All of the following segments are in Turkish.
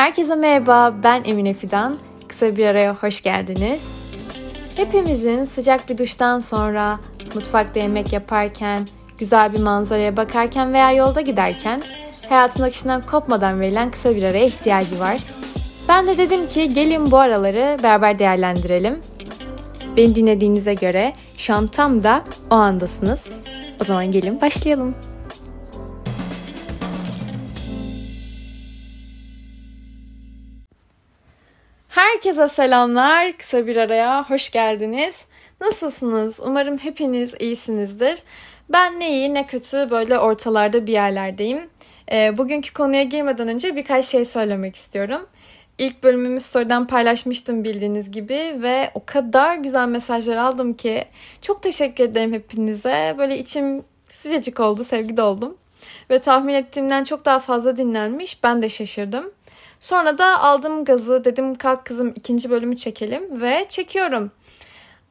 Herkese merhaba, ben Emine Fidan. Kısa bir araya hoş geldiniz. Hepimizin sıcak bir duştan sonra mutfakta yemek yaparken, güzel bir manzaraya bakarken veya yolda giderken hayatın akışından kopmadan verilen kısa bir araya ihtiyacı var. Ben de dedim ki gelin bu araları beraber değerlendirelim. Beni dinlediğinize göre şu an tam da o andasınız. O zaman gelin başlayalım. Herkese selamlar. Kısa bir araya hoş geldiniz. Nasılsınız? Umarım hepiniz iyisinizdir. Ben ne iyi ne kötü böyle ortalarda bir yerlerdeyim. E, bugünkü konuya girmeden önce birkaç şey söylemek istiyorum. İlk bölümümü story'den paylaşmıştım bildiğiniz gibi ve o kadar güzel mesajlar aldım ki çok teşekkür ederim hepinize. Böyle içim sıcacık oldu, sevgi doldum. Ve tahmin ettiğimden çok daha fazla dinlenmiş. Ben de şaşırdım. Sonra da aldım gazı dedim kalk kızım ikinci bölümü çekelim ve çekiyorum.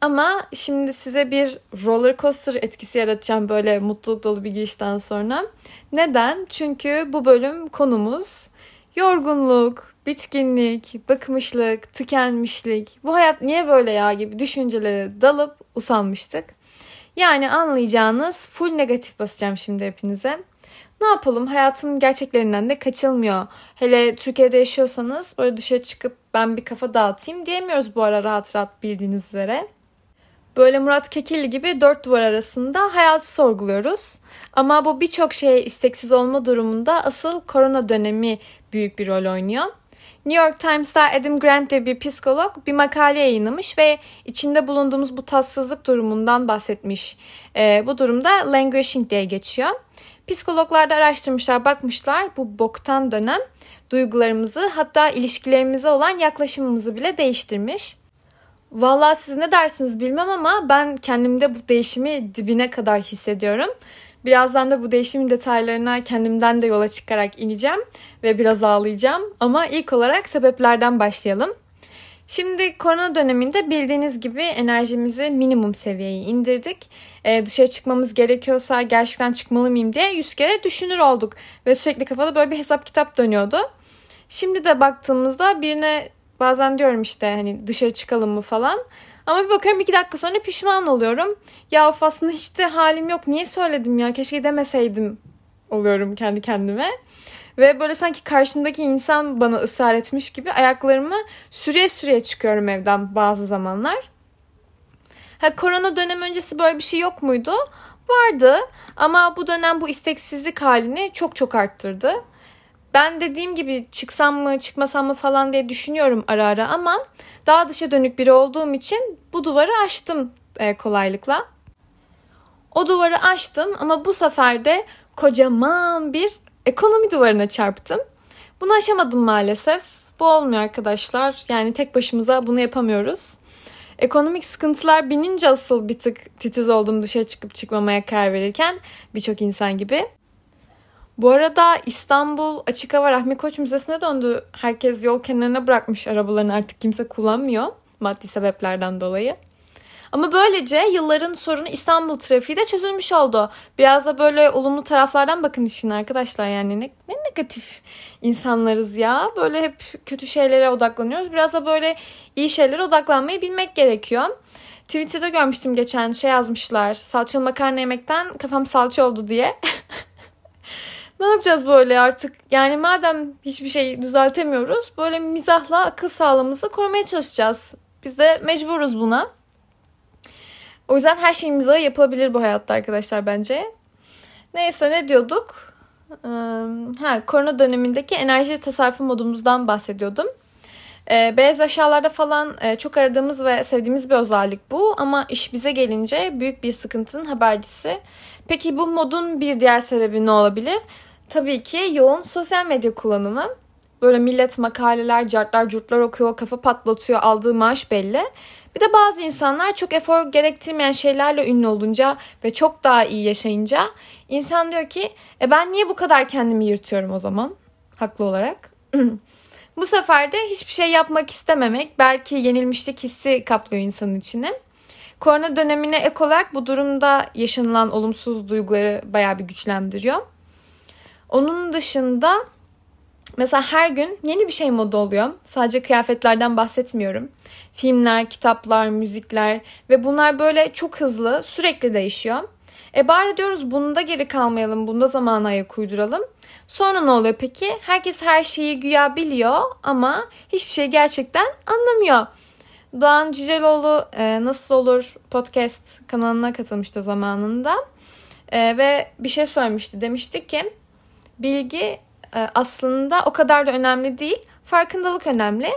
Ama şimdi size bir roller coaster etkisi yaratacağım böyle mutluluk dolu bir girişten sonra. Neden? Çünkü bu bölüm konumuz yorgunluk, bitkinlik, bıkmışlık, tükenmişlik, bu hayat niye böyle ya gibi düşüncelere dalıp usanmıştık. Yani anlayacağınız full negatif basacağım şimdi hepinize. Ne yapalım hayatın gerçeklerinden de kaçılmıyor. Hele Türkiye'de yaşıyorsanız böyle dışarı çıkıp ben bir kafa dağıtayım diyemiyoruz bu ara rahat rahat bildiğiniz üzere. Böyle Murat Kekilli gibi dört duvar arasında hayatı sorguluyoruz. Ama bu birçok şeye isteksiz olma durumunda asıl korona dönemi büyük bir rol oynuyor. New York Times'ta Adam Grant diye bir psikolog bir makale yayınlamış ve içinde bulunduğumuz bu tatsızlık durumundan bahsetmiş. E, bu durumda languishing diye geçiyor. Psikologlar da araştırmışlar, bakmışlar bu boktan dönem duygularımızı hatta ilişkilerimize olan yaklaşımımızı bile değiştirmiş. Vallahi siz ne dersiniz bilmem ama ben kendimde bu değişimi dibine kadar hissediyorum. Birazdan da bu değişimin detaylarına kendimden de yola çıkarak ineceğim ve biraz ağlayacağım. Ama ilk olarak sebeplerden başlayalım. Şimdi korona döneminde bildiğiniz gibi enerjimizi minimum seviyeye indirdik. Ee, dışarı çıkmamız gerekiyorsa gerçekten çıkmalı mıyım diye yüz kere düşünür olduk. Ve sürekli kafada böyle bir hesap kitap dönüyordu. Şimdi de baktığımızda birine bazen diyorum işte hani dışarı çıkalım mı falan. Ama bir bakıyorum iki dakika sonra pişman oluyorum. Ya of aslında hiç de halim yok. Niye söyledim ya? Keşke demeseydim oluyorum kendi kendime. Ve böyle sanki karşımdaki insan bana ısrar etmiş gibi ayaklarımı süreye süreye çıkıyorum evden bazı zamanlar. Ha, korona dönem öncesi böyle bir şey yok muydu? Vardı ama bu dönem bu isteksizlik halini çok çok arttırdı. Ben dediğim gibi çıksam mı çıkmasam mı falan diye düşünüyorum ara ara ama daha dışa dönük biri olduğum için bu duvarı aştım e, kolaylıkla. O duvarı aştım ama bu sefer de kocaman bir ekonomi duvarına çarptım. Bunu aşamadım maalesef. Bu olmuyor arkadaşlar. Yani tek başımıza bunu yapamıyoruz. Ekonomik sıkıntılar binince asıl bir tık titiz oldum dışarı çıkıp çıkmamaya karar verirken birçok insan gibi. Bu arada İstanbul Açık Hava Rahmi Koç Müzesi'ne döndü. Herkes yol kenarına bırakmış arabalarını artık kimse kullanmıyor maddi sebeplerden dolayı. Ama böylece yılların sorunu İstanbul trafiği de çözülmüş oldu. Biraz da böyle olumlu taraflardan bakın işin arkadaşlar yani ne, ne negatif insanlarız ya. Böyle hep kötü şeylere odaklanıyoruz. Biraz da böyle iyi şeylere odaklanmayı bilmek gerekiyor. Twitter'da görmüştüm geçen şey yazmışlar. Salçalı makarna yemekten kafam salça oldu diye. ne yapacağız böyle artık? Yani madem hiçbir şey düzeltemiyoruz böyle mizahla akıl sağlığımızı korumaya çalışacağız. Biz de mecburuz buna. O yüzden her şeyimize yapılabilir bu hayatta arkadaşlar bence. Neyse ne diyorduk? Ha, korona dönemindeki enerji tasarrufu modumuzdan bahsediyordum. Beyaz aşağılarda falan çok aradığımız ve sevdiğimiz bir özellik bu ama iş bize gelince büyük bir sıkıntının habercisi. Peki bu modun bir diğer sebebi ne olabilir? Tabii ki yoğun sosyal medya kullanımı. Böyle millet makaleler, cartlar, curtlar okuyor, kafa patlatıyor, aldığı maaş belli. Bir de bazı insanlar çok efor gerektirmeyen şeylerle ünlü olunca ve çok daha iyi yaşayınca insan diyor ki e ben niye bu kadar kendimi yırtıyorum o zaman? Haklı olarak. bu sefer de hiçbir şey yapmak istememek belki yenilmişlik hissi kaplıyor insanın içine. Korona dönemine ek olarak bu durumda yaşanılan olumsuz duyguları bayağı bir güçlendiriyor. Onun dışında Mesela her gün yeni bir şey moda oluyor. Sadece kıyafetlerden bahsetmiyorum. Filmler, kitaplar, müzikler ve bunlar böyle çok hızlı, sürekli değişiyor. E bari diyoruz bunda geri kalmayalım, bunda zamana ayak uyduralım. Sonra ne oluyor peki? Herkes her şeyi güya biliyor ama hiçbir şey gerçekten anlamıyor. Doğan Cüceloğlu e, Nasıl Olur podcast kanalına katılmıştı zamanında. E, ve bir şey söylemişti. Demişti ki bilgi aslında o kadar da önemli değil. Farkındalık önemli.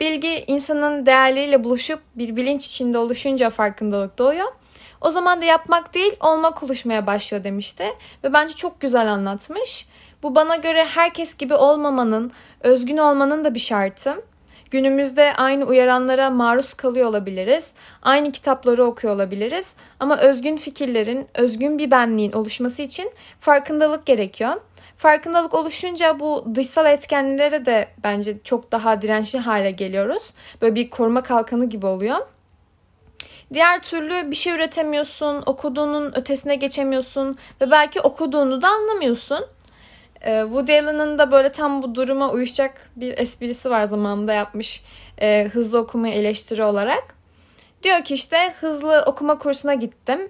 Bilgi insanın değerleriyle buluşup bir bilinç içinde oluşunca farkındalık doğuyor. O zaman da yapmak değil olmak oluşmaya başlıyor demişti. Ve bence çok güzel anlatmış. Bu bana göre herkes gibi olmamanın, özgün olmanın da bir şartı. Günümüzde aynı uyaranlara maruz kalıyor olabiliriz. Aynı kitapları okuyor olabiliriz. Ama özgün fikirlerin, özgün bir benliğin oluşması için farkındalık gerekiyor. Farkındalık oluşunca bu dışsal etkenlere de bence çok daha dirençli hale geliyoruz. Böyle bir koruma kalkanı gibi oluyor. Diğer türlü bir şey üretemiyorsun, okuduğunun ötesine geçemiyorsun ve belki okuduğunu da anlamıyorsun. Ee, Woody Allen'ın da böyle tam bu duruma uyuşacak bir esprisi var zamanında yapmış e, hızlı okuma eleştiri olarak. Diyor ki işte hızlı okuma kursuna gittim.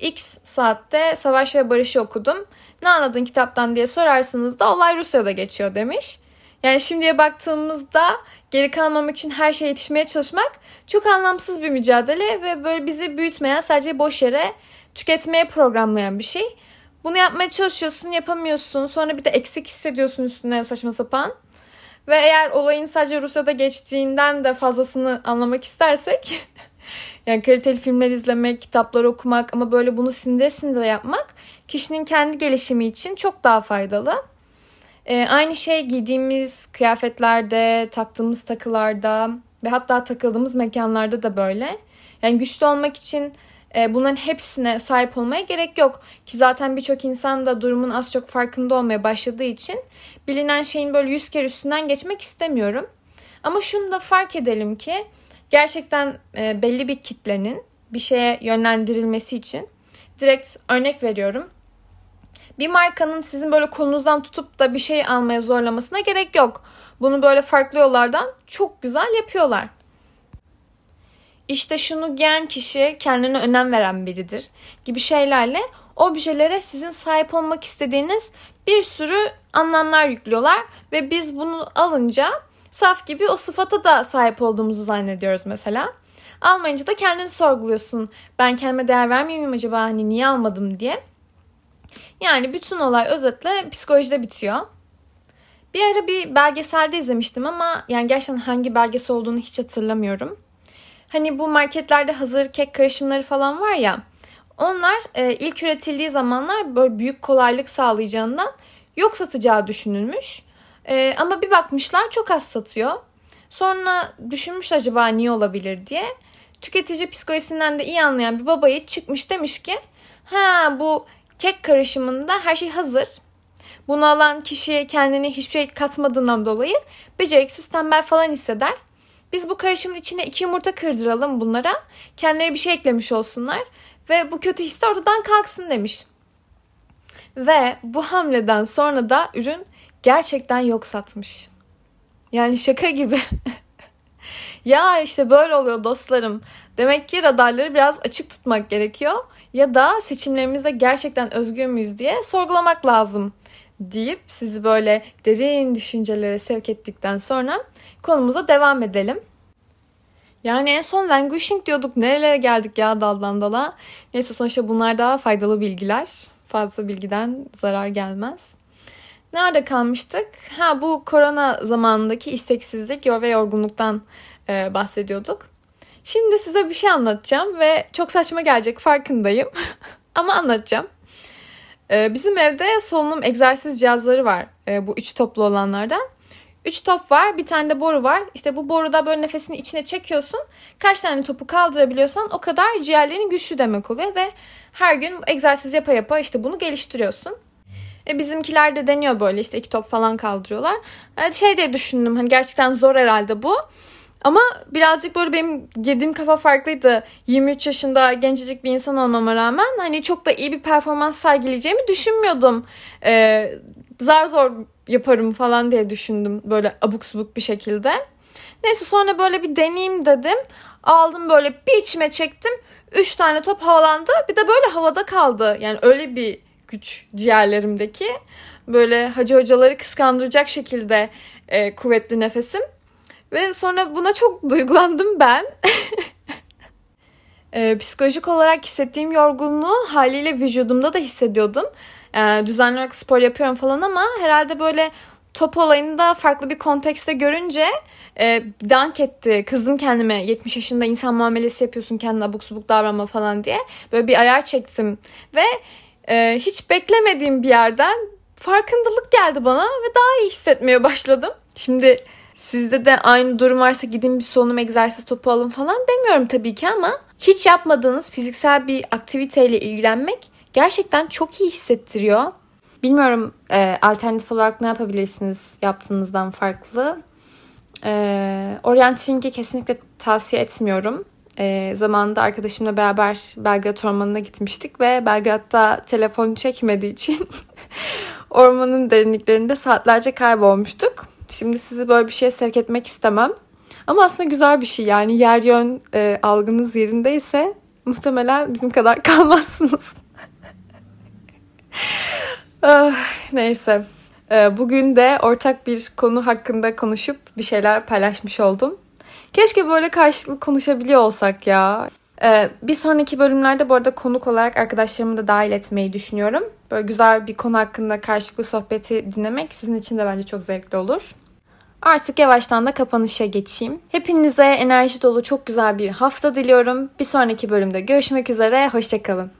X saatte Savaş ve Barış'ı okudum. Ne anladın kitaptan diye sorarsınız da olay Rusya'da geçiyor demiş. Yani şimdiye baktığımızda geri kalmamak için her şeye yetişmeye çalışmak çok anlamsız bir mücadele ve böyle bizi büyütmeyen sadece boş yere tüketmeye programlayan bir şey. Bunu yapmaya çalışıyorsun, yapamıyorsun. Sonra bir de eksik hissediyorsun üstüne saçma sapan. Ve eğer olayın sadece Rusya'da geçtiğinden de fazlasını anlamak istersek yani kaliteli filmler izlemek, kitaplar okumak ama böyle bunu sindire sindire yapmak kişinin kendi gelişimi için çok daha faydalı. Ee, aynı şey giydiğimiz kıyafetlerde, taktığımız takılarda ve hatta takıldığımız mekanlarda da böyle. Yani güçlü olmak için e, bunların hepsine sahip olmaya gerek yok. Ki zaten birçok insan da durumun az çok farkında olmaya başladığı için bilinen şeyin böyle yüz kere üstünden geçmek istemiyorum. Ama şunu da fark edelim ki gerçekten e, belli bir kitlenin bir şeye yönlendirilmesi için direkt örnek veriyorum. Bir markanın sizin böyle kolunuzdan tutup da bir şey almaya zorlamasına gerek yok. Bunu böyle farklı yollardan çok güzel yapıyorlar. İşte şunu giyen kişi kendine önem veren biridir gibi şeylerle objelere sizin sahip olmak istediğiniz bir sürü anlamlar yüklüyorlar ve biz bunu alınca saf gibi o sıfata da sahip olduğumuzu zannediyoruz mesela. Almayınca da kendini sorguluyorsun. Ben kendime değer vermiyor muyum acaba hani niye almadım diye. Yani bütün olay özetle psikolojide bitiyor. Bir ara bir belgeselde izlemiştim ama yani gerçekten hangi belgesel olduğunu hiç hatırlamıyorum. Hani bu marketlerde hazır kek karışımları falan var ya. Onlar e, ilk üretildiği zamanlar böyle büyük kolaylık sağlayacağından yok satacağı düşünülmüş. E, ama bir bakmışlar çok az satıyor. Sonra düşünmüş acaba niye olabilir diye. Tüketici psikolojisinden de iyi anlayan bir babayı çıkmış demiş ki ha bu kek karışımında her şey hazır. Bunu alan kişi kendini hiçbir şey katmadığından dolayı beceriksiz tembel falan hisseder. Biz bu karışımın içine iki yumurta kırdıralım bunlara. Kendileri bir şey eklemiş olsunlar. Ve bu kötü his de ortadan kalksın demiş. Ve bu hamleden sonra da ürün gerçekten yok satmış. Yani şaka gibi. ya işte böyle oluyor dostlarım. Demek ki radarları biraz açık tutmak gerekiyor. Ya da seçimlerimizde gerçekten özgür müyüz diye sorgulamak lazım deyip sizi böyle derin düşüncelere sevk ettikten sonra konumuza devam edelim. Yani en son languishing diyorduk. Nerelere geldik ya daldan dala. Neyse sonuçta bunlar daha faydalı bilgiler. Fazla bilgiden zarar gelmez. Nerede kalmıştık? Ha bu korona zamanındaki isteksizlik ve yorgunluktan e, bahsediyorduk. Şimdi size bir şey anlatacağım ve çok saçma gelecek farkındayım. Ama anlatacağım. E, bizim evde solunum egzersiz cihazları var. E, bu üç toplu olanlardan. Üç top var. Bir tane de boru var. İşte bu boruda böyle nefesini içine çekiyorsun. Kaç tane topu kaldırabiliyorsan o kadar ciğerlerin güçlü demek oluyor ve her gün egzersiz yapa yapa işte bunu geliştiriyorsun. E bizimkiler de deniyor böyle işte iki top falan kaldırıyorlar. Yani şey diye düşündüm hani gerçekten zor herhalde bu. Ama birazcık böyle benim girdiğim kafa farklıydı. 23 yaşında gencecik bir insan olmama rağmen hani çok da iyi bir performans sergileyeceğimi düşünmüyordum. Ee, zar zor yaparım falan diye düşündüm böyle abuk subuk bir şekilde. Neyse sonra böyle bir deneyeyim dedim. Aldım böyle bir içime çektim. Üç tane top havalandı. Bir de böyle havada kaldı. Yani öyle bir güç ciğerlerimdeki. Böyle hacı hocaları kıskandıracak şekilde e, kuvvetli nefesim. Ve sonra buna çok duygulandım ben. e, psikolojik olarak hissettiğim yorgunluğu haliyle vücudumda da hissediyordum. E, düzenli olarak spor yapıyorum falan ama herhalde böyle top olayını da farklı bir kontekste görünce e, dank etti. Kızdım kendime 70 yaşında insan muamelesi yapıyorsun kendine abuk subuk davranma falan diye. Böyle bir ayar çektim ve e, hiç beklemediğim bir yerden farkındalık geldi bana ve daha iyi hissetmeye başladım. Şimdi sizde de aynı durum varsa gidin bir solunum egzersiz topu alın falan demiyorum tabii ki ama hiç yapmadığınız fiziksel bir aktiviteyle ilgilenmek gerçekten çok iyi hissettiriyor. Bilmiyorum e, alternatif olarak ne yapabilirsiniz yaptığınızdan farklı. E, orienteering'i kesinlikle tavsiye etmiyorum. E, zamanında arkadaşımla beraber Belgrad Ormanı'na gitmiştik ve Belgrad'da telefon çekmediği için ormanın derinliklerinde saatlerce kaybolmuştuk. Şimdi sizi böyle bir şeye sevk etmek istemem. Ama aslında güzel bir şey yani yer yön e, algınız yerindeyse muhtemelen bizim kadar kalmazsınız. ah, neyse. E, bugün de ortak bir konu hakkında konuşup bir şeyler paylaşmış oldum. Keşke böyle karşılıklı konuşabiliyor olsak ya. Ee, bir sonraki bölümlerde bu arada konuk olarak arkadaşlarımı da dahil etmeyi düşünüyorum. Böyle güzel bir konu hakkında karşılıklı sohbeti dinlemek sizin için de bence çok zevkli olur. Artık yavaştan da kapanışa geçeyim. Hepinize enerji dolu çok güzel bir hafta diliyorum. Bir sonraki bölümde görüşmek üzere. Hoşçakalın.